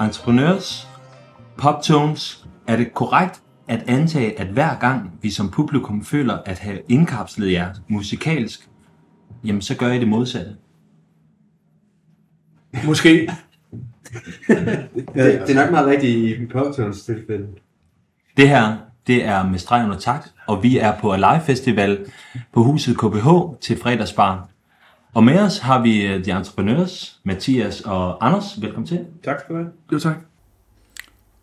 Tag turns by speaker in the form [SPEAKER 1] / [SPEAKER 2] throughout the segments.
[SPEAKER 1] Entrepreneurs, Poptones, er det korrekt at antage, at hver gang vi som publikum føler at have indkapslet jer musikalsk, jamen så gør I det modsatte?
[SPEAKER 2] Måske.
[SPEAKER 3] det, det er nok meget rigtigt i Poptones tilfælde.
[SPEAKER 1] Det her, det er med streg under takt, og vi er på Alive Festival på huset KBH til fredagsbar. Og med os har vi øh, de entreprenørs, Mathias og Anders. Velkommen til.
[SPEAKER 3] Tak skal du have.
[SPEAKER 2] Jo, tak.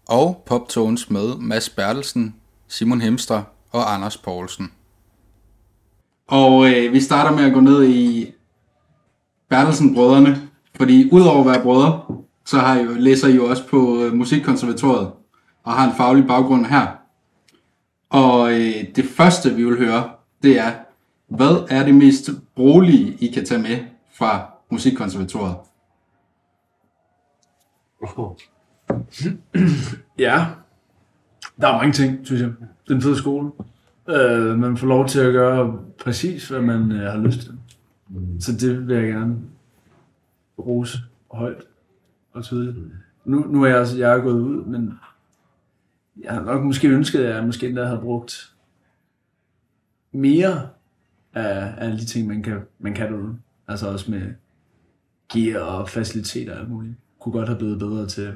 [SPEAKER 4] Og Poptones med Mads Bertelsen, Simon Hemstra og Anders Poulsen.
[SPEAKER 5] Og øh, vi starter med at gå ned i Bertelsen-brødrene, fordi udover at være brødre, så har I jo, læser I jo også på øh, Musikkonservatoriet og har en faglig baggrund her. Og øh, det første, vi vil høre, det er, hvad er det mest brolige, I kan tage med fra Musikkonservatoriet?
[SPEAKER 2] Ja. Der er mange ting, synes jeg. Det er en fed skole. Uh, man får lov til at gøre præcis, hvad man uh, har lyst til. Mm. Så det vil jeg gerne rose højt og tydeligt. Nu, nu er jeg, jeg er gået ud, men jeg havde nok måske ønsket, at jeg måske endda havde brugt mere af, af alle de ting, man kan, man kan derude. Altså også med gear og faciliteter og alt muligt. Kunne godt have blevet bedre til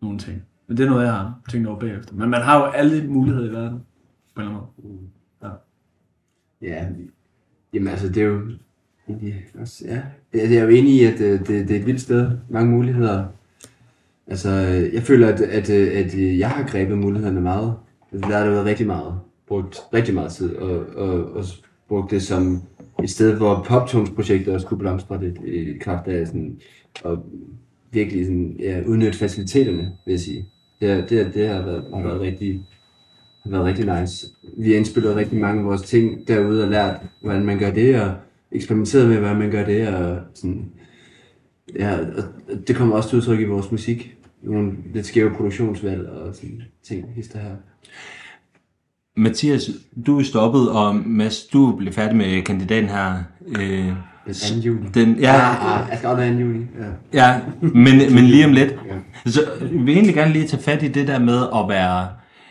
[SPEAKER 2] nogle ting. Men det er noget, jeg har tænkt over bagefter. Men man har jo alle muligheder i verden, på en eller anden måde. Ja.
[SPEAKER 3] Ja, jamen altså, det er jo egentlig også, ja. Jeg er jo enig i, at øh, det, det er et vildt sted. Mange muligheder. Altså, øh, jeg føler, at, at, øh, at øh, jeg har grebet mulighederne meget. Altså, der har det været rigtig meget. Brugt rigtig meget tid, og, og, og brugt det som et sted, hvor poptonsprojektet også kunne blomstre det i kraft af sådan, og virkelig sådan, ja, udnytte faciliteterne, vil jeg sige. Det, det, det har, været, har været rigtig, har været rigtig nice. Vi har indspillet rigtig mange af vores ting derude og lært, hvordan man gør det, og eksperimenteret med, hvordan man gør det, og sådan, ja, og det kommer også til udtryk i vores musik. Nogle lidt skæve produktionsvalg og sådan ting, hister her.
[SPEAKER 1] Mathias, du er stoppet, og Mads, du blev færdig med kandidaten her. Øh,
[SPEAKER 3] Den 2. juli.
[SPEAKER 1] den, ja,
[SPEAKER 3] Ja, ah, jeg skal også 2. juli. Ja.
[SPEAKER 1] ja men, men lige om lidt.
[SPEAKER 3] Ja.
[SPEAKER 1] Så vi vil egentlig gerne lige tage fat i det der med at være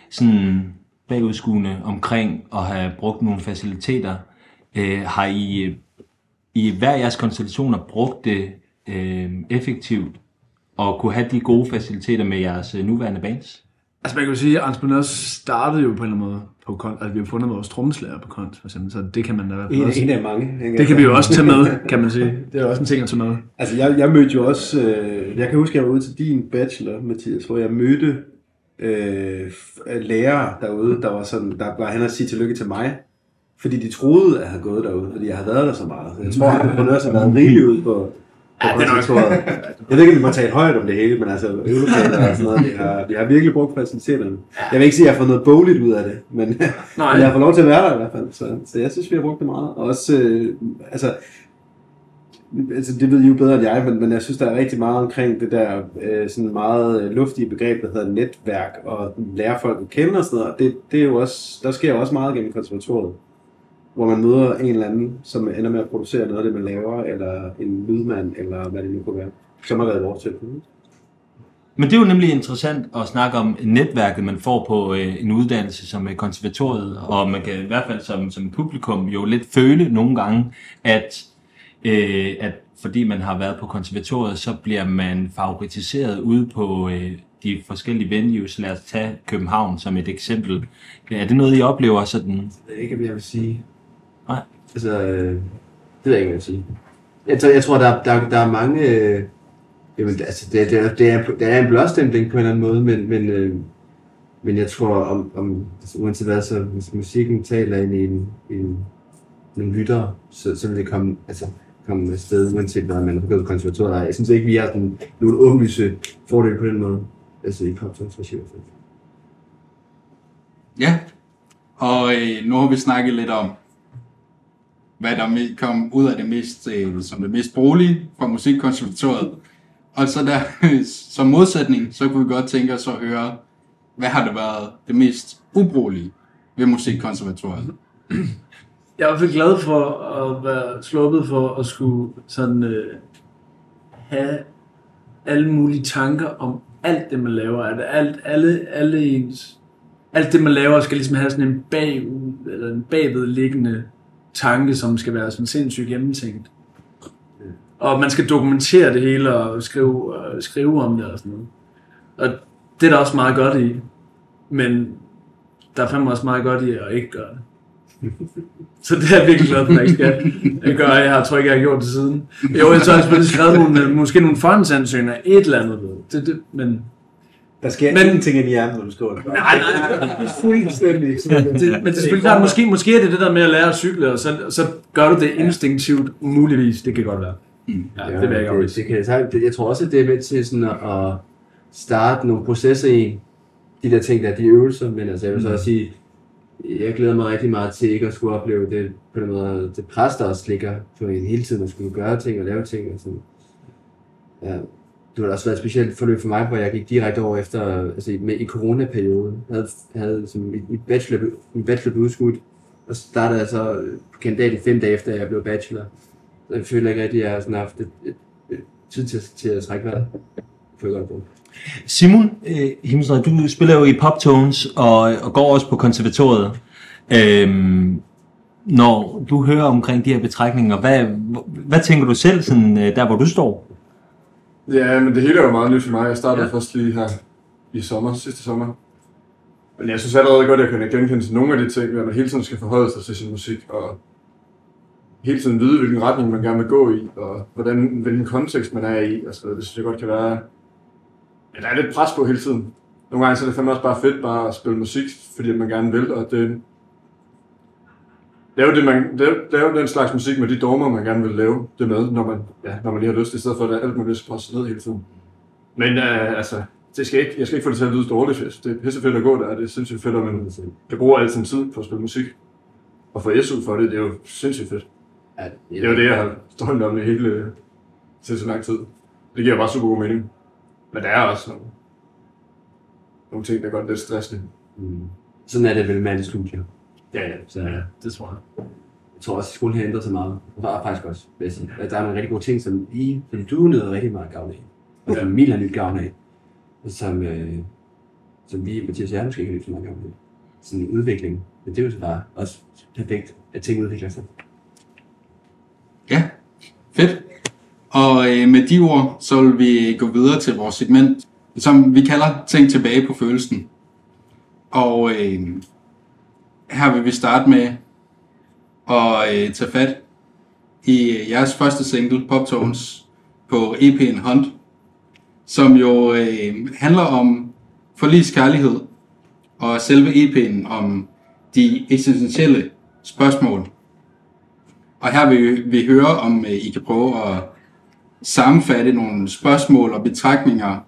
[SPEAKER 1] sådan bagudskuende omkring at have brugt nogle faciliteter. Øh, har I i hver jeres konstellationer brugt det øh, effektivt og kunne have de gode faciliteter med jeres øh, nuværende bands?
[SPEAKER 2] Altså man kan jo sige, at Entrepreneurs startede jo på en eller anden måde på kont. Altså vi har fundet vores trommeslager på kont, for eksempel. Så det kan man da i hvert fald
[SPEAKER 6] En,
[SPEAKER 2] også.
[SPEAKER 6] en af mange. ikke?
[SPEAKER 2] Det kan vi jo også tage med, kan man sige. Det er også en ting at tage med.
[SPEAKER 6] Altså, jeg, jeg mødte jo også... Øh, jeg kan huske, at jeg var ude til din bachelor, Mathias, hvor jeg mødte øh, lærere derude, der var sådan, der var hen og sige tillykke til mig, fordi de troede, at jeg havde gået derude, fordi jeg havde været der så meget. Så jeg tror, at entreprenører har været rigeligt ud på, ja, konservatoriet. Jeg ved ikke, om vi må tale højt om det hele, men altså øvelokaler og sådan noget, vi har, vi har virkelig brugt faciliteterne. Jeg vil ikke sige, at jeg har fået noget bogligt ud af det, men, men jeg har fået lov til at være der i hvert fald. Så, så jeg synes, vi har brugt det meget. Og også, øh, altså, altså, det ved I jo bedre end jeg, men, men jeg synes, der er rigtig meget omkring det der øh, sådan meget øh, luftige begreb, der hedder netværk, og lære folk at kende og sådan noget. Og Det, det er jo også, der sker jo også meget gennem konservatoriet, hvor man møder en eller anden, som ender med at producere noget af det, man laver, eller en lydmand, eller hvad det nu kunne være, som har været vores tilfælde.
[SPEAKER 1] Men det er jo nemlig interessant at snakke om netværket, man får på øh, en uddannelse som øh, konservatoriet, og man kan i hvert fald som, som publikum jo lidt føle nogle gange, at, øh, at fordi man har været på konservatoriet, så bliver man favoritiseret ude på øh, de forskellige venues. Lad os tage København som et eksempel. Er det noget, I oplever sådan?
[SPEAKER 3] Det er ikke, hvad jeg vil sige.
[SPEAKER 1] Nej.
[SPEAKER 3] Altså, øh, det ved jeg ikke, hvad jeg sige. Jeg tror, jeg tror der, der, der er mange... Øh, jamen, altså, det, det, er, det, er, det er en blåstempling på en eller anden måde, men, men, øh, men jeg tror, om, om altså, uanset hvad, så hvis musikken taler ind i en, en, nogle lyttere, så, så vil det komme, altså, komme afsted, uanset hvad man har gået konservatoriet. Jeg synes ikke, vi har sådan nogle åbenlyse fordele på den måde. Altså i poptons regi i hvert fald.
[SPEAKER 5] Ja, og øh, nu har vi snakket lidt om, hvad der kom ud af det mest, øh, som det mest brugelige fra Musikkonservatoriet. Og så der, som modsætning, så kunne vi godt tænke os at høre, hvad har det været det mest ubrugelige ved Musikkonservatoriet?
[SPEAKER 2] jeg er i hvert fald glad for at være sluppet for at skulle sådan øh, have alle mulige tanker om alt det, man laver. At alt, alle, alle ens, alt det, man laver, skal ligesom have sådan en bag, eller en bagvedliggende tanke, som skal være sådan sindssygt gennemtænkt. Og man skal dokumentere det hele og skrive, øh, skrive om det og sådan noget. Og det er der også meget godt i. Men der er fandme også meget godt i at ikke gøre det. Så det er jeg virkelig glad for, at jeg ikke skal. Jeg gør, jeg har, tror ikke, jeg har gjort det siden. Jo, jeg har jeg selvfølgelig skrevet nogle, måske nogle forhåndsansøgninger, et eller andet. Det, det, men
[SPEAKER 6] Der sker
[SPEAKER 2] Men-
[SPEAKER 6] ingenting ind i hjernen, når du skriver det.
[SPEAKER 2] Nej, nej, nej.
[SPEAKER 6] Fuldstændig.
[SPEAKER 2] det, men det er selvfølgelig klart, måske, måske er det det der med at lære at cykle, og så, så gør du det instinktivt, muligvis. Det kan godt være. Ja, det vil jeg ikke
[SPEAKER 3] det, det kan jeg det, Jeg tror også, at det er med til sådan at, starte nogle processer i de der ting, der er de øvelser, men altså jeg vil så også sige, jeg glæder mig rigtig meget til ikke at skulle opleve det på den måde, det pres, der også ligger på en hele tiden at skulle gøre ting og lave ting og sådan. Ja, det har også været et specielt forløb for mig, hvor jeg gik direkte over efter, altså med, i coronaperioden, jeg havde, havde som mit, mit, bachelor, mit bachelor blev udskudt, og startede jeg så på kandidat i fem dage efter, jeg blev bachelor. Så jeg føler ikke rigtig, at jeg har sådan haft et, et, et tid til, til at trække vejret. Det jeg godt bruge.
[SPEAKER 1] Simon øh, Himmelstrøm, du spiller jo i Poptones og, og går også på konservatoriet. Øhm, når du hører omkring de her betragtninger, hvad, hvad tænker du selv sådan, øh, der, hvor du står?
[SPEAKER 7] Ja, men det hele er jo meget nyt for mig. Jeg startede
[SPEAKER 3] Ja.
[SPEAKER 7] først lige her i sommer, sidste sommer. Men jeg synes allerede godt, at jeg kan genkende til nogle af de ting, at man hele tiden skal forholde sig til sin musik, og hele tiden vide, hvilken retning man gerne vil gå i, og hvordan, hvilken kontekst man er i. Altså, det synes jeg godt kan være... Ja, der er lidt pres på hele tiden. Nogle gange så er det fandme også bare fedt bare at spille musik, fordi man gerne vil, og det, lave, det, man, lave, lave den slags musik med de dogmer, man gerne vil lave det med, når man, ja, når man lige har lyst, i stedet for at det er alt, man vil presse ned hele tiden. Men uh, altså, det skal ikke, jeg skal ikke få det til at lyde dårligt. Det er pisse fedt at gå der, det er sindssygt fedt, at man kan bruge al sin tid på at spille musik. Og få SU for det, det er jo sindssygt fedt.
[SPEAKER 3] Ja,
[SPEAKER 7] Det er jo det, jeg har drømt om i hele sindssygt lang tid. Det giver bare super god mening. Men der er også nogle, nogle ting, der gør det lidt stressende.
[SPEAKER 3] Mm. Sådan er det vel med alle studier.
[SPEAKER 7] Ja, ja.
[SPEAKER 3] Så
[SPEAKER 2] Ja, det tror jeg.
[SPEAKER 3] tror også, at skolen har ændret sig meget. Og der er faktisk også, vil jeg sige. At der er nogle rigtig gode ting, som I, som du nyder rigtig meget gavn af. Og som Emil har nyt gavn af. Og som, øh, som vi, Mathias og jeg, måske ikke har nyt så meget gavn af. Sådan en udvikling. Men det er jo så bare også perfekt, at ting udvikler sig.
[SPEAKER 5] Ja, fedt. Og øh, med de ord, så vil vi gå videre til vores segment, som vi kalder Tænk tilbage på følelsen. Og øh, her vil vi starte med at øh, tage fat i øh, jeres første single, Pop Tones, på EP'en Hunt, som jo øh, handler om forlis kærlighed, og selve EP'en om de eksistentielle spørgsmål. Og her vil vi høre, om øh, I kan prøve at sammenfatte nogle spørgsmål og betragtninger,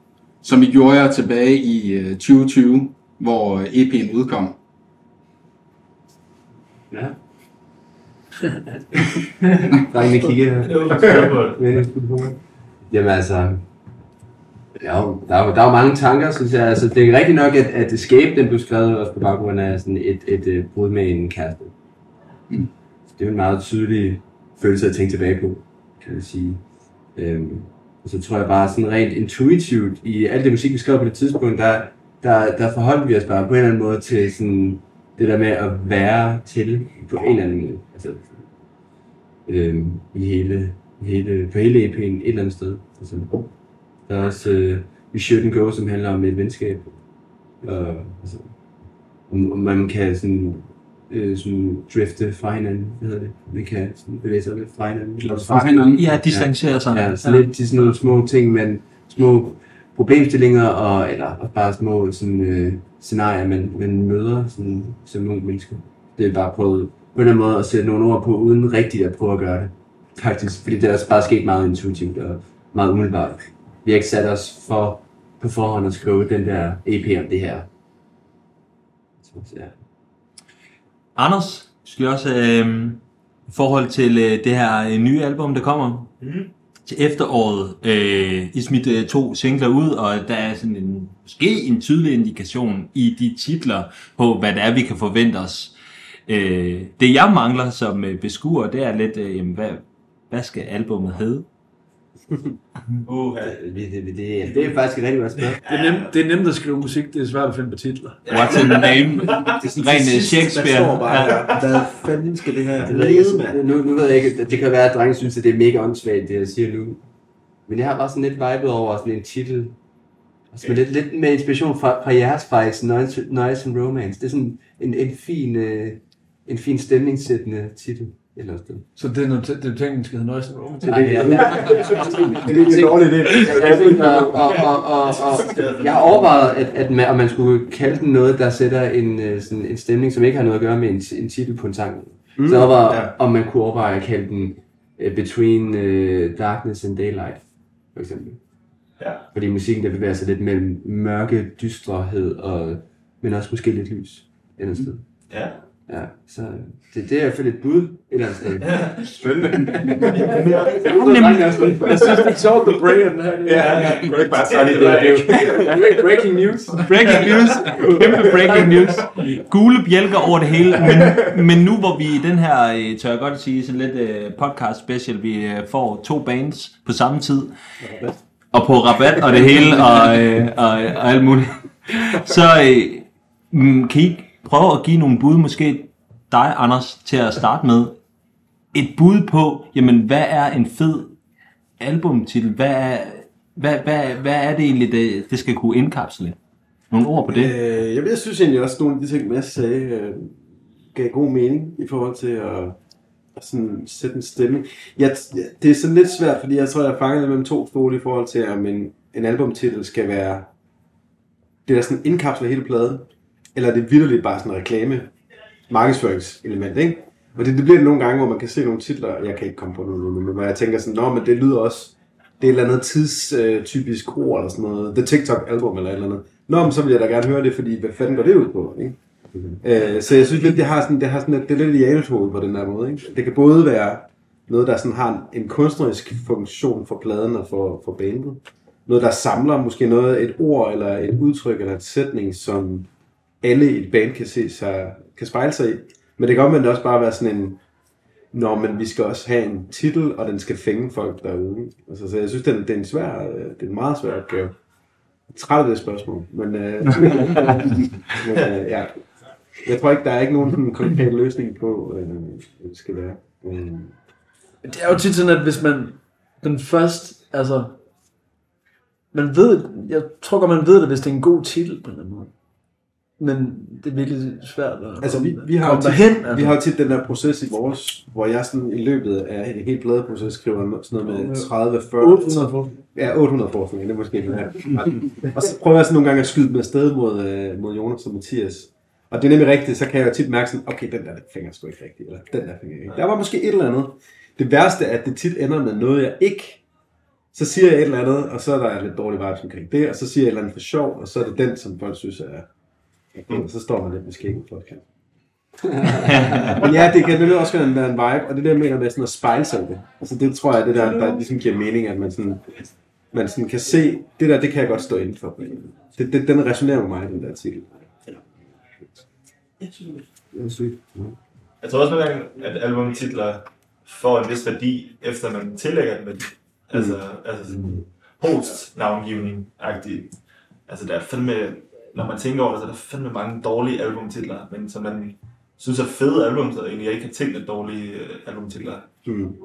[SPEAKER 5] som I gjorde jer tilbage i øh, 2020, hvor øh, EP'en udkom.
[SPEAKER 3] Ja. Drengene kigger her. Jamen altså, ja, der er, der er jo mange tanker, synes jeg. Altså, det er rigtigt nok, at, at Escape, den blev skrevet også på baggrund af sådan et, et, et brud med en kæreste. Det er jo en meget tydelig følelse at tænke tilbage på, kan man sige. Øhm, og så tror jeg bare sådan rent intuitivt, i alt det musik, vi skrev på det tidspunkt, der, der, der forholdt vi os bare på en eller anden måde til sådan det der med at være til på en eller anden måde. Altså, øhm, i hele, hele, på hele EP'en et eller andet sted. Altså, der er også øh, We Shouldn't Go, som handler om et venskab. Og, altså, om, om man kan sådan, øh, sådan drifte fra hinanden, hvad hedder det? Man kan sådan bevæge sig lidt fra hinanden.
[SPEAKER 5] Fra hinanden.
[SPEAKER 1] Ja, distancere sig.
[SPEAKER 3] Ja, så lidt de sådan nogle små ting, men små problemstillinger, og, eller og bare små sådan, øh, scenarier, man, man møder sådan, som ung menneske. Det er bare prøvet på en eller anden måde at sætte nogle ord på, uden rigtigt at prøve at gøre det. Faktisk, fordi det er også bare sket meget intuitivt og meget umiddelbart. Vi har ikke sat os for på forhånd at skrive den der EP om det her. Så, ja.
[SPEAKER 1] Anders, skal også øh, i forhold til øh, det her øh, nye album, der kommer mm til efteråret. Øh, I smidt øh, to singler ud, og der er sådan en, måske en tydelig indikation i de titler på, hvad det er, vi kan forvente os. Øh, det jeg mangler som øh, beskuer, det er lidt, øh, hvad, hvad skal albummet hedde?
[SPEAKER 8] Uh,
[SPEAKER 3] Det, det, det, det, det er faktisk et rigtig godt spørgsmål.
[SPEAKER 2] Det er, nemt, det er nemt at skrive musik, det er svært at finde på titler.
[SPEAKER 1] What's in the name? Ren øh,
[SPEAKER 6] Der
[SPEAKER 1] Shakespeare.
[SPEAKER 6] står bare,
[SPEAKER 1] Ja.
[SPEAKER 6] hvad fanden skal det her
[SPEAKER 3] Det ved jeg ikke,
[SPEAKER 6] hedde, mand?
[SPEAKER 3] nu, nu ved jeg ikke, det kan være, at drenge synes, at det er mega åndssvagt, det jeg siger nu. Men jeg har bare sådan lidt vibet over sådan en titel. Altså med lidt, lidt med inspiration fra, fra jeres faktisk, Noise, Noise and Romance. Det er sådan en, en fin, øh, en fin stemningssættende titel. Eller sted.
[SPEAKER 2] Så det er noget, det er tænkt, den skal Noise and Romance.
[SPEAKER 3] Det er
[SPEAKER 6] er en dårlig idé.
[SPEAKER 3] jeg, overvejet, at, at man, om man skulle kalde den noget, der sætter en, øh, sådan en stemning, som ikke har noget at gøre med en, en titel på en sang. Mm, så jeg overvejede,
[SPEAKER 6] ja.
[SPEAKER 3] om man kunne overveje at kalde den uh, Between uh, Darkness and Daylight, for eksempel.
[SPEAKER 8] Ja.
[SPEAKER 3] Fordi musikken der bevæger sig lidt mellem mørke, dystrehed, og, men også måske lidt lys andet sted.
[SPEAKER 8] Ja.
[SPEAKER 3] Ja, så det, det er i hvert fald et bud et eller andet sted.
[SPEAKER 7] Spændende.
[SPEAKER 2] Jeg synes, det er sjovt, Brian den her.
[SPEAKER 7] Ja, ja. Du ikke bare
[SPEAKER 8] Ja,
[SPEAKER 7] sige
[SPEAKER 8] det er
[SPEAKER 7] det?
[SPEAKER 3] Breaking news.
[SPEAKER 1] Breaking news. Kæmpe breaking news. Gule bjælker over det hele. Men, men nu hvor vi i den her, øh, tør jeg godt sige, sådan lidt øh, podcast special, vi øh, får to bands på samme tid. Og på rabat og det hele, og, øh, og, og alt muligt. Så øh, mm, kan I prøve at give nogle bud, måske dig, Anders, til at starte med. Et bud på, jamen hvad er en fed albumtitel? Hvad er, hvad, hvad, hvad er det egentlig, det, det skal kunne indkapsle? Nogle ord på det?
[SPEAKER 6] Øh, jeg, jeg synes egentlig også, at nogle af de ting, Mads sagde, øh, gav god mening i forhold til at, at sådan sætte en stemning. Jeg, det er sådan lidt svært, fordi jeg tror, jeg fanger det mellem to stole i forhold til, at en, en albumtitel skal være det, der sådan indkapsler hele pladen, eller er det vidderligt bare sådan en reklame, markedsføringselement, ikke? Og det, det bliver det nogle gange, hvor man kan se nogle titler, jeg kan ikke komme på noget nu, men hvor jeg tænker sådan, nå, men det lyder også, det er et eller andet tidstypisk ord, eller sådan noget, The TikTok album, eller et eller andet. Nå, men så vil jeg da gerne høre det, fordi hvad fanden går det ud på, ikke? Øh, så jeg synes lidt, det har sådan, det har sådan, det er lidt i på den der måde, ikke? Det kan både være noget, der sådan har en, en kunstnerisk funktion for pladen og for, for bandet. Noget, der samler måske noget, et ord, eller et udtryk, eller et sætning, som alle i et band kan se sig, kan spejle sig i. Men det kan omvendt også bare være sådan en, Nå, men vi skal også have en titel, og den skal fænge folk derude. Altså, så jeg synes, det er, det er en svær, øh, det er en meget svær opgave. Jeg træt af det spørgsmål, men, øh, men øh, ja. Jeg tror ikke, der er ikke nogen konkret løsning på, øh, hvad det skal være. Øh,
[SPEAKER 2] Det er jo tit sådan, at hvis man den først, altså, man ved, jeg tror godt, man ved det, hvis det er en god titel på en eller anden måde. Men det er virkelig svært at
[SPEAKER 6] Altså, vi, vi, har
[SPEAKER 2] komme
[SPEAKER 6] tit,
[SPEAKER 2] derhen. Altså.
[SPEAKER 6] vi har tit den der proces i vores, hvor jeg sådan i løbet af en helt pladeproces skriver sådan noget med 30, 40,
[SPEAKER 2] 800 for.
[SPEAKER 6] Ja, 800 forskning, det er måske det her. Og så prøver jeg sådan nogle gange at skyde med afsted mod, øh, mod Jonas og Mathias. Og det er nemlig rigtigt, så kan jeg jo tit mærke sådan, okay, den der fænger sgu ikke rigtigt, eller den der fænger ikke. Der var måske et eller andet. Det værste er, at det tit ender med noget, jeg ikke. Så siger jeg et eller andet, og så er der lidt dårlig vibes omkring det, og så siger jeg et eller andet for sjov, og så er det den, som folk synes er... Og så står man lidt med skægget på podcast. Men ja, det kan nemlig også være en, være en vibe, og det der mener med sådan at spejle sig det. Altså det tror jeg, det der, der ligesom giver mening, at man sådan, man sådan kan se, det der, det kan jeg godt stå inden for. Det, det, den resonerer med mig, den der artikel.
[SPEAKER 3] Det er sygt.
[SPEAKER 8] Jeg tror også nogle gange, at albumtitler får en vis værdi, efter man tillægger den værdi. Altså, altså sådan host-navngivning-agtigt. Altså der er fandme, når man tænker over det, så er der fandme mange dårlige albumtitler, men som man synes er fede album, så egentlig jeg ikke har tænkt at dårlige øh, albumtitler.
[SPEAKER 6] Mm.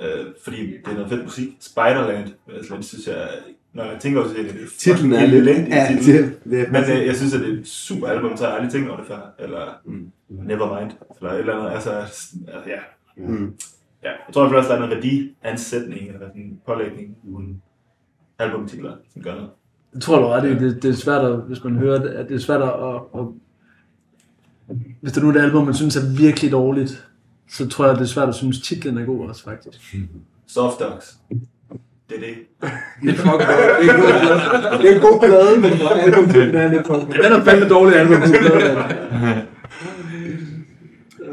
[SPEAKER 8] Øh, fordi det er noget fedt musik. Spiderland, altså, det synes jeg, når jeg tænker over det, så er det
[SPEAKER 6] Titlen er lidt...
[SPEAKER 8] elendig
[SPEAKER 6] Ja, det, det er
[SPEAKER 8] Men øh, jeg synes, at det er et super album, så har jeg aldrig tænkt over det før. Eller mm. Nevermind, eller et eller andet. Altså, altså ja.
[SPEAKER 6] Mm.
[SPEAKER 8] ja. Jeg tror i hvert fald også, der er noget værdiansætning, eller sådan en pålægning i nogle albumtitler, som gør noget.
[SPEAKER 2] Jeg tror du ret i, det, det er svært, at, hvis man hører det, at det er svært at, at, at hvis der nu er et album, man synes er virkelig dårligt, så tror jeg, det er svært at synes, titlen er god også, faktisk.
[SPEAKER 8] Soft Dogs. Det er det.
[SPEAKER 2] Det er fucking godt. Det er en god plade.
[SPEAKER 6] det er en god plade, men albumtitlen er lidt for...
[SPEAKER 2] Den er fandme dårlig album.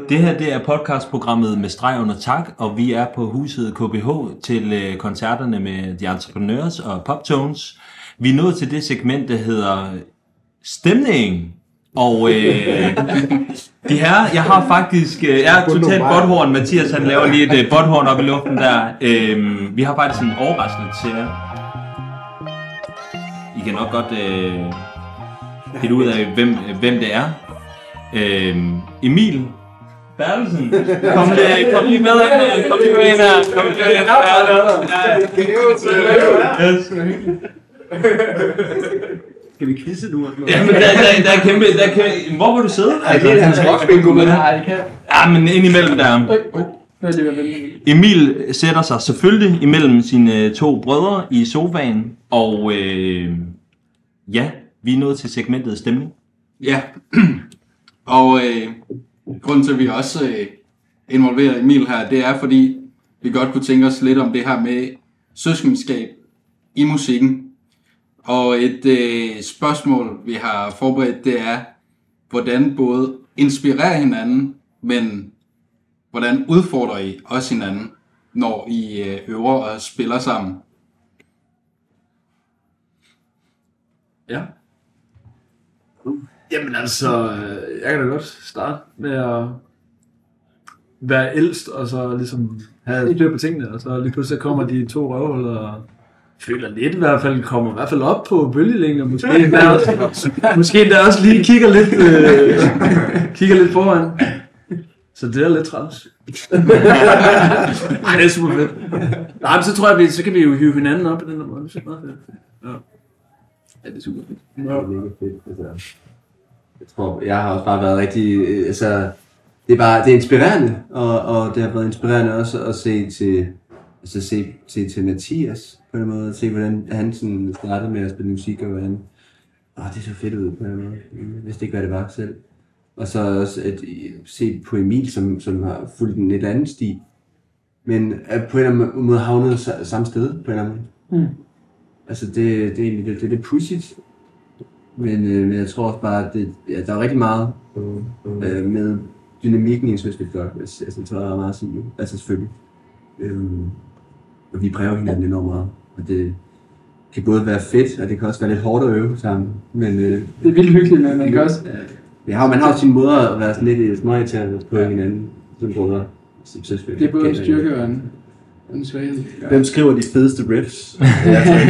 [SPEAKER 1] Det her det er podcastprogrammet med streg under tak, og vi er på huset KBH til øh, koncerterne med The Entrepreneurs og Poptones. Vi er nået til det segment, der hedder stemning. Og øh, de her, jeg har faktisk, øh, jeg er totalt botthorn. Mathias han laver lige et øh, botthorn op i luften der. Øh, vi har faktisk en overraskelse til jer. I kan nok godt øh, finde ud af, hvem, hvem det er. Øh, Emil Bertelsen. Kom lige, kom lige med ind. Kom lige med ind her. Kom lige med ind her. Ja, Yes.
[SPEAKER 6] Skal vi quizze nu?
[SPEAKER 1] Jamen, der, der, der er kæmpe, der er kæmpe, hvor vil du sidde? Altså,
[SPEAKER 3] Ja, det er hans rockbingo, men
[SPEAKER 5] Nej, det kan.
[SPEAKER 1] Ja, men indimellem der.
[SPEAKER 5] Er ved at vælge.
[SPEAKER 1] Emil sætter sig selvfølgelig imellem sine øh, to brødre i sofaen, og øh, ja, vi er nået til segmentet stemning.
[SPEAKER 5] Ja, og øh, grunden til, at vi også øh, involverer Emil her, det er, fordi vi godt kunne tænke os lidt om det her med søskenskab i musikken. Og et øh, spørgsmål, vi har forberedt, det er, hvordan både inspirerer hinanden, men hvordan udfordrer I også hinanden, når I øh, øver og spiller sammen?
[SPEAKER 2] Ja. Jamen altså, øh, jeg kan da godt starte med at være ældst, og så ligesom have styr på tingene, og så lige pludselig kommer de to røvhuller, og føler lidt i hvert fald, kommer i hvert fald op på bølgelængder, måske endda også, måske endda også lige kigger lidt, øh, kigger lidt foran. Så det er lidt træls. Nej, det er super fedt. Nej, men så tror jeg, vi, så kan vi jo hive hinanden op i den der måde. Det er meget fedt. Ja. ja, det er super fedt.
[SPEAKER 3] Det er mega fedt. Altså, jeg tror, jeg har også bare været rigtig, øh, altså, det er bare, det er inspirerende, og, og det har været inspirerende også at se til, altså se, se til Mathias på en måde, se hvordan han sådan startede med at spille musik, og hvordan, åh, det så fedt ud på en måde. Jeg vidste ikke, hvad det var selv. Og så også at øh, se på Emil, som, som har fulgt en lidt anden sti, men er på en eller anden måde havnet sa- samme sted på en eller anden måde.
[SPEAKER 5] Mm.
[SPEAKER 3] Altså det, det er egentlig det, det er lidt pudsigt, men, øh, men jeg tror også bare, at det, ja, der er rigtig meget øh, med dynamikken i en søskendeflok. Altså, det tror jeg er meget at sige. Altså selvfølgelig. Øhm, og vi præger hinanden enormt meget. Og det kan både være fedt, og det kan også være lidt hårdt at øve sammen. Men øh,
[SPEAKER 5] Det er vildt hyggeligt, men man kan også...
[SPEAKER 3] ja, har, man har jo sin måde at være sådan lidt småirriterende på hinanden som brødre.
[SPEAKER 5] Det er både en styrke og en, en svaghed.
[SPEAKER 6] Hvem skriver de fedeste riffs?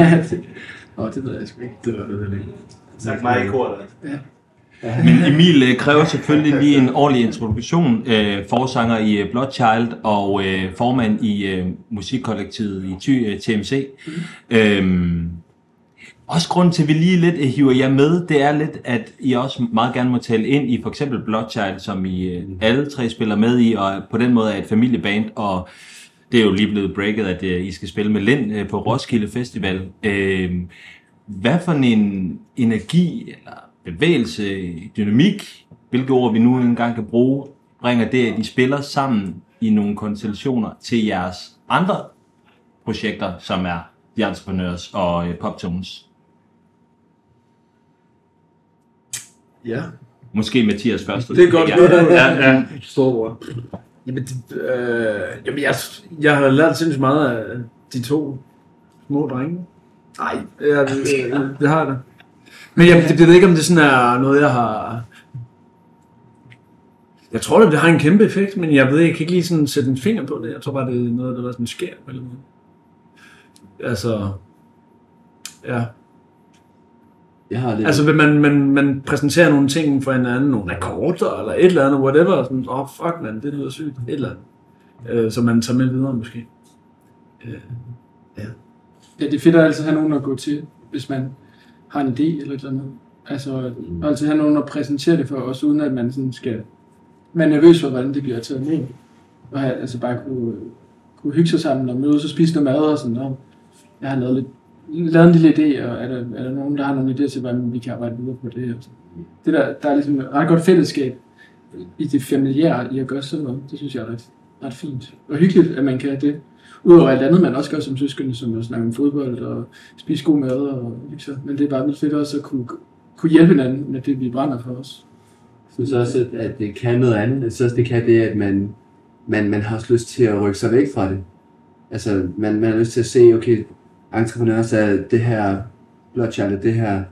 [SPEAKER 5] Åh, det ved jeg sgu ikke.
[SPEAKER 6] det var det, det
[SPEAKER 8] Sagt mig i kor, der.
[SPEAKER 1] Men Emil øh, kræver selvfølgelig lige en ordentlig introduktion. Øh, forsanger i øh, Bloodchild og øh, formand i øh, musikkollektivet i Ty, øh, TMC. Øhm, også grund til, at vi lige lidt øh, hiver jer med, det er lidt, at I også meget gerne må tale ind i for eksempel Bloodchild, som I øh, alle tre spiller med i, og på den måde er et familieband, og det er jo lige blevet breaket, at øh, I skal spille med Lind øh, på Roskilde Festival. Øh, hvad for en energi eller bevægelse, dynamik, hvilke ord vi nu engang kan bruge, bringer det, at I spiller sammen i nogle konstellationer til jeres andre projekter, som er The Entrepreneurs og øh, Poptones?
[SPEAKER 2] Ja.
[SPEAKER 1] Måske Mathias først.
[SPEAKER 2] Det er godt.
[SPEAKER 1] Ja, ja, ja.
[SPEAKER 2] Storbror. Jamen, det, øh, jamen jeg, jeg har lært sindssygt meget af de to små drenge. Nej, ja, det, det, det har jeg da. Men jeg, det, jeg ved ikke, om det sådan er noget, jeg har... Jeg tror, det har en kæmpe effekt, men jeg ved, jeg kan ikke lige sådan sætte en finger på det. Jeg tror bare, det er noget, der sådan sker på en eller anden måde. Altså, ja.
[SPEAKER 3] Jeg har lidt...
[SPEAKER 2] Altså, vil man, man, man præsenterer nogle ting for hinanden, nogle akkorder, eller et eller andet, whatever, sådan, åh, oh, fuck, man, det lyder sygt, et eller andet. Øh, som man tager med videre, måske. Øh,
[SPEAKER 5] Ja, det er fedt at altid have nogen at gå til, hvis man har en idé eller et eller andet. Altså, mm. altså have nogen at præsentere det for os, uden at man sådan skal... være nervøs for, hvordan det bliver taget ned. Og have, altså bare kunne, kunne hygge sig sammen og mødes og spise noget mad og sådan noget. Jeg har lavet, lidt, lavet en lille idé, og er der, er der nogen, der har nogle idéer til, hvordan vi kan arbejde videre på det? Og sådan. det der, der er ligesom et ret godt fællesskab i det familiære i at gøre sådan noget. Det synes jeg er ret, ret fint. Og hyggeligt, at man kan det. Udover alt andet, man også gør som søskende, som at snakke om fodbold og spise god mad og ikke så. Men det er bare lidt fedt også at kunne, kunne hjælpe hinanden med det, vi brænder for os.
[SPEAKER 3] Jeg synes også, at- at det kan noget andet. Jeg synes også, det kan det, at man, man, man har også lyst til at rykke sig væk fra det. Altså, man, man har lyst til at se, okay, entreprenører så er det her Bloodchild, det her,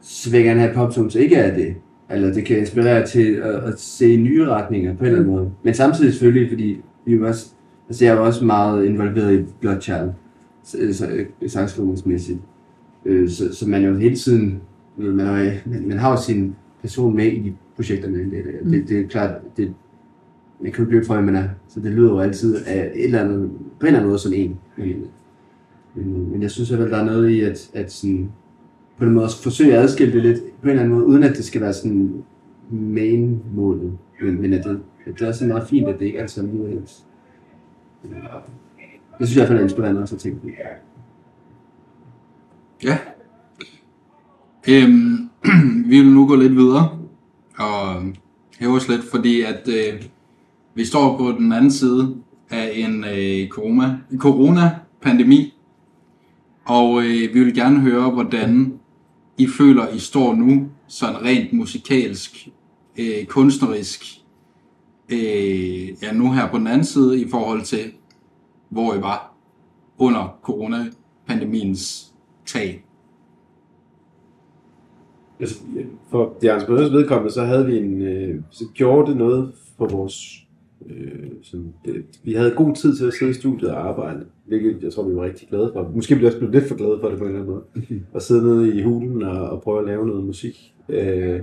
[SPEAKER 3] svækker vil her gerne have ikke er det. Eller det kan inspirere til at, at se nye retninger på en eller anden måde. Men samtidig selvfølgelig, fordi vi var også, altså jeg var også meget involveret i Bloodchild, så- så- sangskrivningsmæssigt. Øh, Så, så man jo hele tiden, man, har, man, har jo sin person med i de projekterne. Det, det, det, det er klart, det, man kan jo ikke løbe fra, hvem man er. Så det lyder jo altid af et eller andet, på en eller anden måde som en. Men, men, men jeg synes at der er noget i, at, at sådan, på en måde også forsøge at adskille det lidt på en eller anden måde, uden at det skal være sådan main-målet. Men, men at det, at det er også meget fint, at det ikke altid er lige øh, ens. Det synes jeg i hvert fald er inspirerende også at tænke på.
[SPEAKER 5] Ja. Øhm, vi vil nu gå lidt videre og hæve os lidt, fordi at øh, vi står på den anden side af en øh, corona, corona-pandemi, og øh, vi vil gerne høre, hvordan i føler, I står nu, sådan rent musikalsk, øh, kunstnerisk, øh, ja nu her på den anden side, i forhold til, hvor I var under coronapandemiens tag.
[SPEAKER 6] Altså, for de entreprenørs vedkommende, så havde vi en, øh, så gjorde det noget for vores, øh, sådan, det, vi havde god tid til at sidde i studiet og arbejde, hvilket jeg tror, vi var rigtig glade for. Måske blev vi også blevet lidt for glade for det på en eller anden måde. At sidde nede i hulen og, og prøve at lave noget musik. Øh,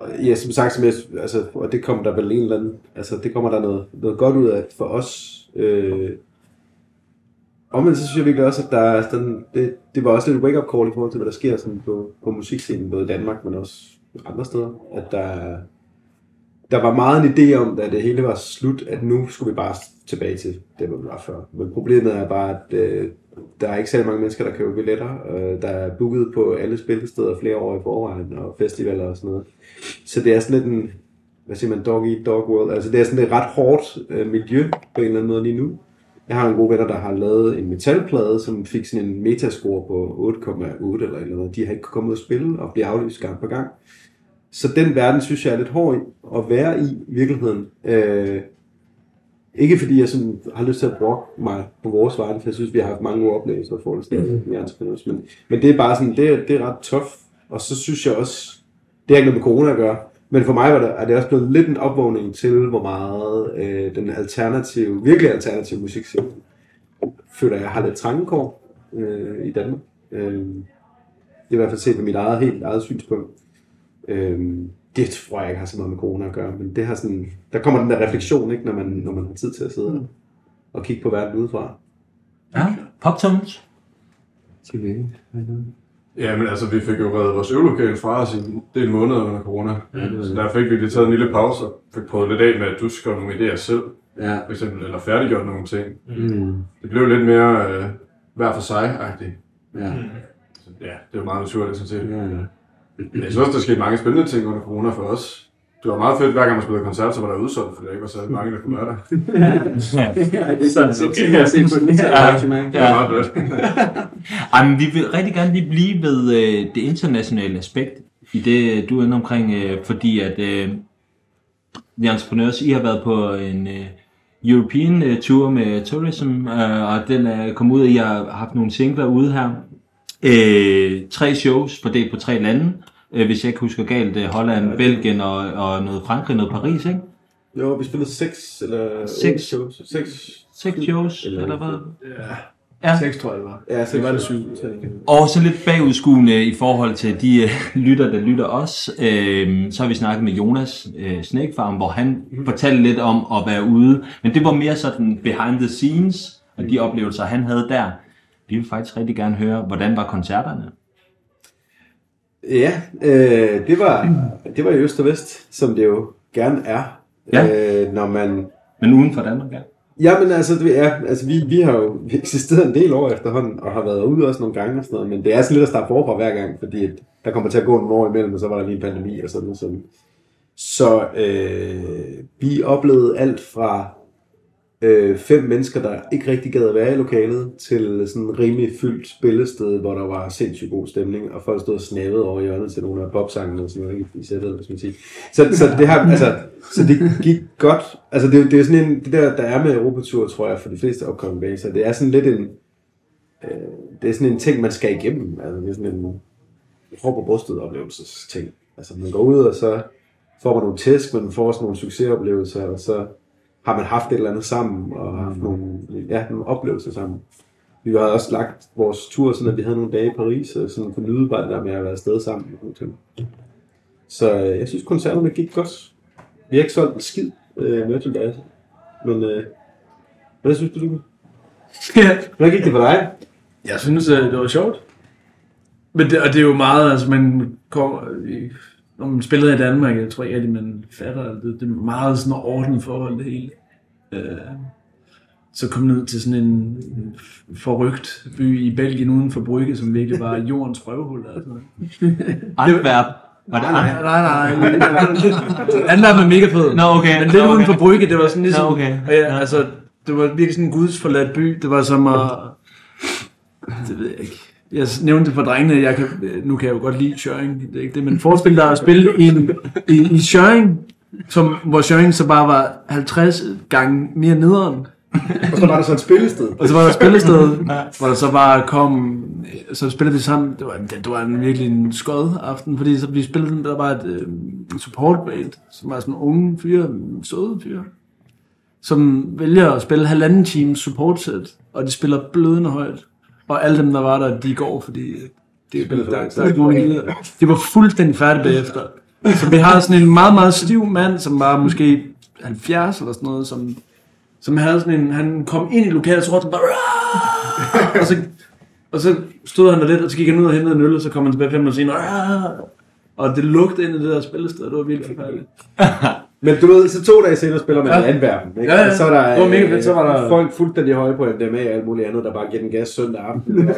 [SPEAKER 6] og ja, som sagt, som jeg, altså, og det kommer der vel en eller anden, altså det kommer der noget, noget godt ud af for os. Øh, Omvendt så synes jeg virkelig også, at der er sådan, det, det var også lidt wake-up call i forhold til, hvad der sker sådan på, på musikscenen, både i Danmark, men også andre steder. At der, der var meget en idé om, da det hele var slut, at nu skulle vi bare tilbage til det, hvor vi var før. Men problemet er bare, at øh, der er ikke særlig mange mennesker, der køber billetter. Øh, der er booket på alle spillesteder flere år i forvejen, og festivaler og sådan noget. Så det er sådan lidt en, hvad siger man, dog eat dog world. Altså det er sådan et ret hårdt øh, miljø på en eller anden måde lige nu. Jeg har en god venner, der har lavet en metalplade, som fik sådan en metascore på 8,8 eller et eller andet. De har ikke kommet ud og spille og blive aflyst gang på gang. Så den verden synes jeg er lidt hård i at være i i virkeligheden. Øh, ikke fordi jeg sådan har lyst til at brokke mig på vores vegne, for jeg synes, vi har haft mange gode oplevelser for det stedet i entrepreneurs. Men, men det er bare sådan, det er, det er ret tough. Og så synes jeg også, det har ikke noget med corona at gøre, men for mig var det, er det også blevet lidt en opvågning til, hvor meget øh, den alternative, virkelig alternative musik føler jeg har lidt trangekår øh, i Danmark. Øh, det er i hvert fald set med mit eget helt eget synspunkt. Øh, det tror jeg ikke har så meget med corona at gøre, men det har sådan, der kommer den der refleksion, ikke, når man, når man har tid til at sidde mm. og kigge på verden udefra.
[SPEAKER 1] Ja, poptones.
[SPEAKER 3] Skal vi ikke?
[SPEAKER 7] Ja, men altså, vi fik jo reddet vores øvelokale fra os i en del måneder under corona. Mm. Så der fik vi lige taget en lille pause og fik prøvet lidt af med, at du skrev nogle idéer selv,
[SPEAKER 3] Ja.
[SPEAKER 7] for eksempel, eller færdiggjort nogle ting.
[SPEAKER 3] Mm.
[SPEAKER 7] Det blev lidt mere øh, hver for sig-agtigt.
[SPEAKER 3] Ja.
[SPEAKER 7] Så, ja, det jo meget naturligt, sådan set.
[SPEAKER 3] Ja, ja.
[SPEAKER 7] Men jeg synes også, der skete mange spændende ting under corona for os. Det var meget fedt, hver gang man spillede koncert, så var der udsolgt, for der ikke var så mange, der kunne være der.
[SPEAKER 3] Ja, det er sådan, så tænker jeg at se på den her arrangement.
[SPEAKER 7] Det var meget fedt.
[SPEAKER 1] Ej, men vi vil rigtig gerne lige blive ved øh, det internationale aspekt i det, du er inde omkring, øh, fordi at øh, The Entrepreneurs, I har været på en øh, European øh, tour med Tourism, øh, og den er kommet ud af, I har haft nogle singler ude her. Øh, tre shows fordelt på tre lande, øh, hvis jeg ikke husker galt, øh, Holland, Belgien og, og noget Frankrig, noget Paris, ikke?
[SPEAKER 6] Jo, vi spillede seks eller
[SPEAKER 1] Seks.
[SPEAKER 6] shows. Seks.
[SPEAKER 1] Seks shows,
[SPEAKER 6] Eller-
[SPEAKER 1] eller hvad?
[SPEAKER 2] Ja,
[SPEAKER 1] Ja.
[SPEAKER 2] seks tror jeg det var.
[SPEAKER 6] Ja, seks
[SPEAKER 2] Det var det
[SPEAKER 6] shows.
[SPEAKER 2] syv. så det-
[SPEAKER 1] Og så lidt bagudskuende i forhold til de øh, lytter, der lytter os. Øh, så har vi snakket med Jonas øh, Snake Farm, hvor han fortalte lidt om at være ude. Men det var mere sådan behind the scenes, og de oplevelser, han havde der. Vi vil faktisk rigtig gerne høre, hvordan var koncerterne?
[SPEAKER 6] Ja, øh, det var det var i Øst og Vest, som det jo gerne er.
[SPEAKER 1] Ja.
[SPEAKER 6] Øh, når man...
[SPEAKER 1] Men uden for Danmark, ja.
[SPEAKER 6] Ja, men altså, det er, altså vi, vi har jo eksisteret en del år efterhånden, og har været ude også nogle gange og sådan noget, men det er sådan lidt at starte forfra hver gang, fordi at der kommer til at gå nogle år imellem, og så var der lige en pandemi og sådan noget. Sådan. Så øh, vi oplevede alt fra øh, fem mennesker, der ikke rigtig gad at være i lokalet, til sådan en rimelig fyldt spillested, hvor der var sindssygt god stemning, og folk stod og snavede over hjørnet til nogle af popsangene og sådan noget, ikke i sættet, hvis man siger. Så, så det har, altså, så det gik godt. Altså det, det er sådan en, det der, der er med Europatur, tror jeg, for de fleste upcoming bands, det er sådan lidt en, øh, det er sådan en ting, man skal igennem. Altså det er sådan en hår på brystet oplevelsesting. Altså man går ud, og så får man nogle tæsk, man får også nogle succesoplevelser, og så har man haft et eller andet sammen, og haft nogle, ja, nogle oplevelser sammen. Vi har også lagt vores tur, sådan at vi havde nogle dage i Paris, og sådan kunne nyde bare det der med at være afsted sammen. og sådan. Så øh, jeg synes, koncerterne gik godt. Vi har ikke solgt en skid øh, merchandise. Men øh, hvad synes du, du?
[SPEAKER 2] Ja.
[SPEAKER 6] Hvordan gik det for dig?
[SPEAKER 2] Jeg synes, øh, det var sjovt. Men det, og det er jo meget, altså man kommer, i- når man spiller i Danmark, jeg tror ikke rigtig, man fatter, at det, det er meget sådan ordnet forhold det hele. Øh, så kom ned til sådan en forrygt by i Belgien uden for Brygge, som virkelig var jordens røvhul. Altså.
[SPEAKER 1] Antwerp. Var det
[SPEAKER 2] Nej,
[SPEAKER 1] Antwerp?
[SPEAKER 2] nej, nej. Antwerp er mega fed.
[SPEAKER 1] Nå, okay.
[SPEAKER 2] Men lidt
[SPEAKER 1] Nå, okay.
[SPEAKER 2] uden for Brygge, det var sådan ligesom...
[SPEAKER 1] Nå, okay.
[SPEAKER 2] Og ja, altså, det var virkelig sådan en gudsforladt by. Det var som at... Det ved jeg ikke. Jeg nævnte det for drengene, jeg kan, nu kan jeg jo godt lide Schøring, det er ikke det, men forestil dig at spille i, en, i, i Schøring, som, hvor Schøring så bare var 50 gange mere nederen.
[SPEAKER 6] Og så var der så et spillested.
[SPEAKER 2] Og så var der et spillested, hvor der så bare kom, så spillede vi sammen, det var, det var en virkelig en skød aften, fordi så vi spillede, der var et øh, support band, som var sådan unge fyre, søde fyre, som vælger at spille halvanden times support set, og de spiller blødende højt. Og alle dem, der var der, de går, fordi det, der, der, der er ikke nogen. De var fuldstændig færdige bagefter. Så vi har sådan en meget, meget stiv mand, som var måske 70 eller sådan noget, som som havde sådan en, han kom ind i lokalet, så råbte bare, og så, og så stod han der lidt, og så gik han ud og hentede en øl, og så kom han tilbage fem minutter senere, "Rah!" og det lugtede ind i det der spillested, det var vildt forfærdeligt.
[SPEAKER 6] Men du ved, så to dage senere spiller man
[SPEAKER 2] Ja.
[SPEAKER 6] i Antwerpen. Ikke?
[SPEAKER 2] Ja, ja.
[SPEAKER 6] Og så er der,
[SPEAKER 2] Det var mega fedt, så var der-
[SPEAKER 6] øh, folk fuldstændig høje på MDMA og alt muligt andet, der bare giver den gas søndag aften.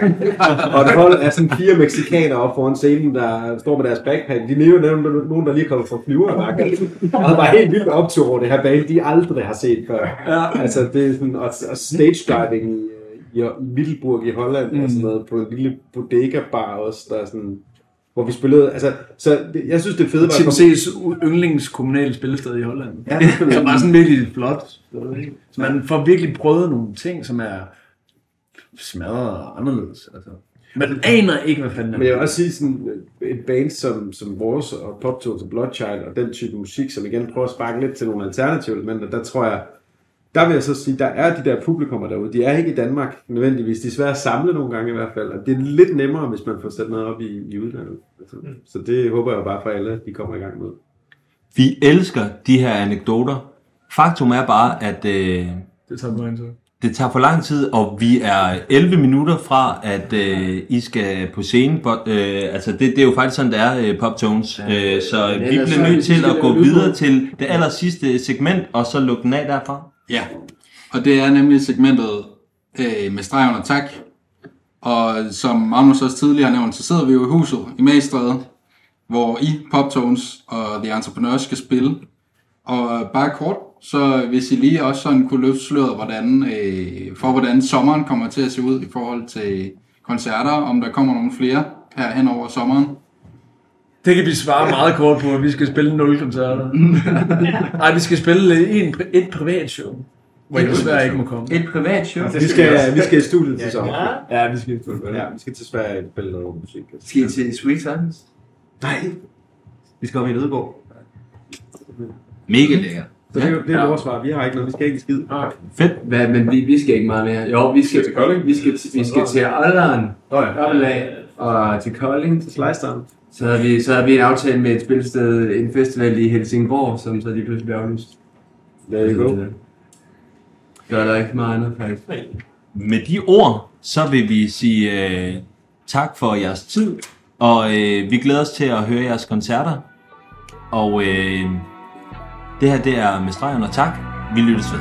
[SPEAKER 6] og der hold er sådan fire mexikanere op foran scenen, der står med deres backpack. De er jo nemlig nogen, der lige er kommet fra flyverværk. Og er bare helt vildt optur over det her band, de aldrig har set før.
[SPEAKER 2] Ja.
[SPEAKER 6] Altså, det er sådan, og, og stage diving i, i, i Middelburg i Holland, mm. og sådan noget, på en lille bodega bar også, der er sådan, hvor vi spillede, altså, så det, jeg synes det fede var...
[SPEAKER 2] Tim C's yndlings kommunale spillested i Holland.
[SPEAKER 6] Ja, det
[SPEAKER 2] Som var sådan virkelig flot. Så man får virkelig prøvet nogle ting, som er smadret og anderledes. Altså. Man aner ikke, hvad fanden det
[SPEAKER 6] Men jeg
[SPEAKER 2] er.
[SPEAKER 6] vil også sige, sådan øh, et band som, som vores og Poptones og Bloodchild og den type musik, som igen prøver at sparke lidt til nogle alternative elementer, der tror jeg, der vil jeg så sige, der er de der publikummer derude. De er ikke i Danmark nødvendigvis. De er svære at samle nogle gange i hvert fald. Og det er lidt nemmere, hvis man får sat noget op i, i udlandet. Altså, Så det håber jeg jo bare for alle, de kommer i gang med.
[SPEAKER 1] Vi elsker de her anekdoter. Faktum er bare, at øh,
[SPEAKER 2] Det tager mig så.
[SPEAKER 1] det tager for lang tid, og vi er 11 minutter fra, at øh, I skal på scenen. But, øh, altså det, det er jo faktisk sådan, det er, øh, Pop Tones. Øh, så vi bliver nødt til at gå videre til det aller sidste segment, og så lukke den af derfra.
[SPEAKER 5] Ja, og det er nemlig segmentet øh, med streg under tak. Og som Magnus også tidligere har nævnt, så sidder vi jo i huset i Magestræde, hvor I, Poptones og The Entrepreneurs skal spille. Og bare kort, så hvis I lige også sådan kunne løfte sløret hvordan, øh, for, hvordan sommeren kommer til at se ud i forhold til koncerter, om der kommer nogle flere her hen over sommeren.
[SPEAKER 2] Det kan vi svare meget kort på, at vi skal spille 0 koncerter. Nej, vi skal spille en, et privat show, hvor jeg desværre ikke må komme.
[SPEAKER 3] Et privat show.
[SPEAKER 6] Vi skal, vi skal i studiet til sommer.
[SPEAKER 2] Ja, vi skal
[SPEAKER 6] Ja, vi skal til Sverige og spille noget musik.
[SPEAKER 3] Skal I til Sweet Science?
[SPEAKER 6] Nej, vi skal op i en.
[SPEAKER 1] Mega lækkert.
[SPEAKER 6] Så det er, det er vores svar. Vi har ikke noget, vi skal ikke skide.
[SPEAKER 1] Fedt.
[SPEAKER 3] Hvad, men vi, vi skal ikke meget mere. Jo, vi skal,
[SPEAKER 7] Til Kolding?
[SPEAKER 3] vi skal, vi skal til Alderen,
[SPEAKER 6] Nå ja.
[SPEAKER 3] Og til Kolding.
[SPEAKER 6] Slicestone.
[SPEAKER 3] Så havde, vi, så havde vi en aftale med et spilsted, en festival i Helsingborg, som så lige pludselig blev aflyst.
[SPEAKER 6] There you go.
[SPEAKER 3] Er der ikke meget andet, faktisk.
[SPEAKER 1] Med de ord, så vil vi sige øh, tak for jeres tid, og øh, vi glæder os til at høre jeres koncerter. Og øh, det her, det er med stregen og tak. Vi lyttes ved.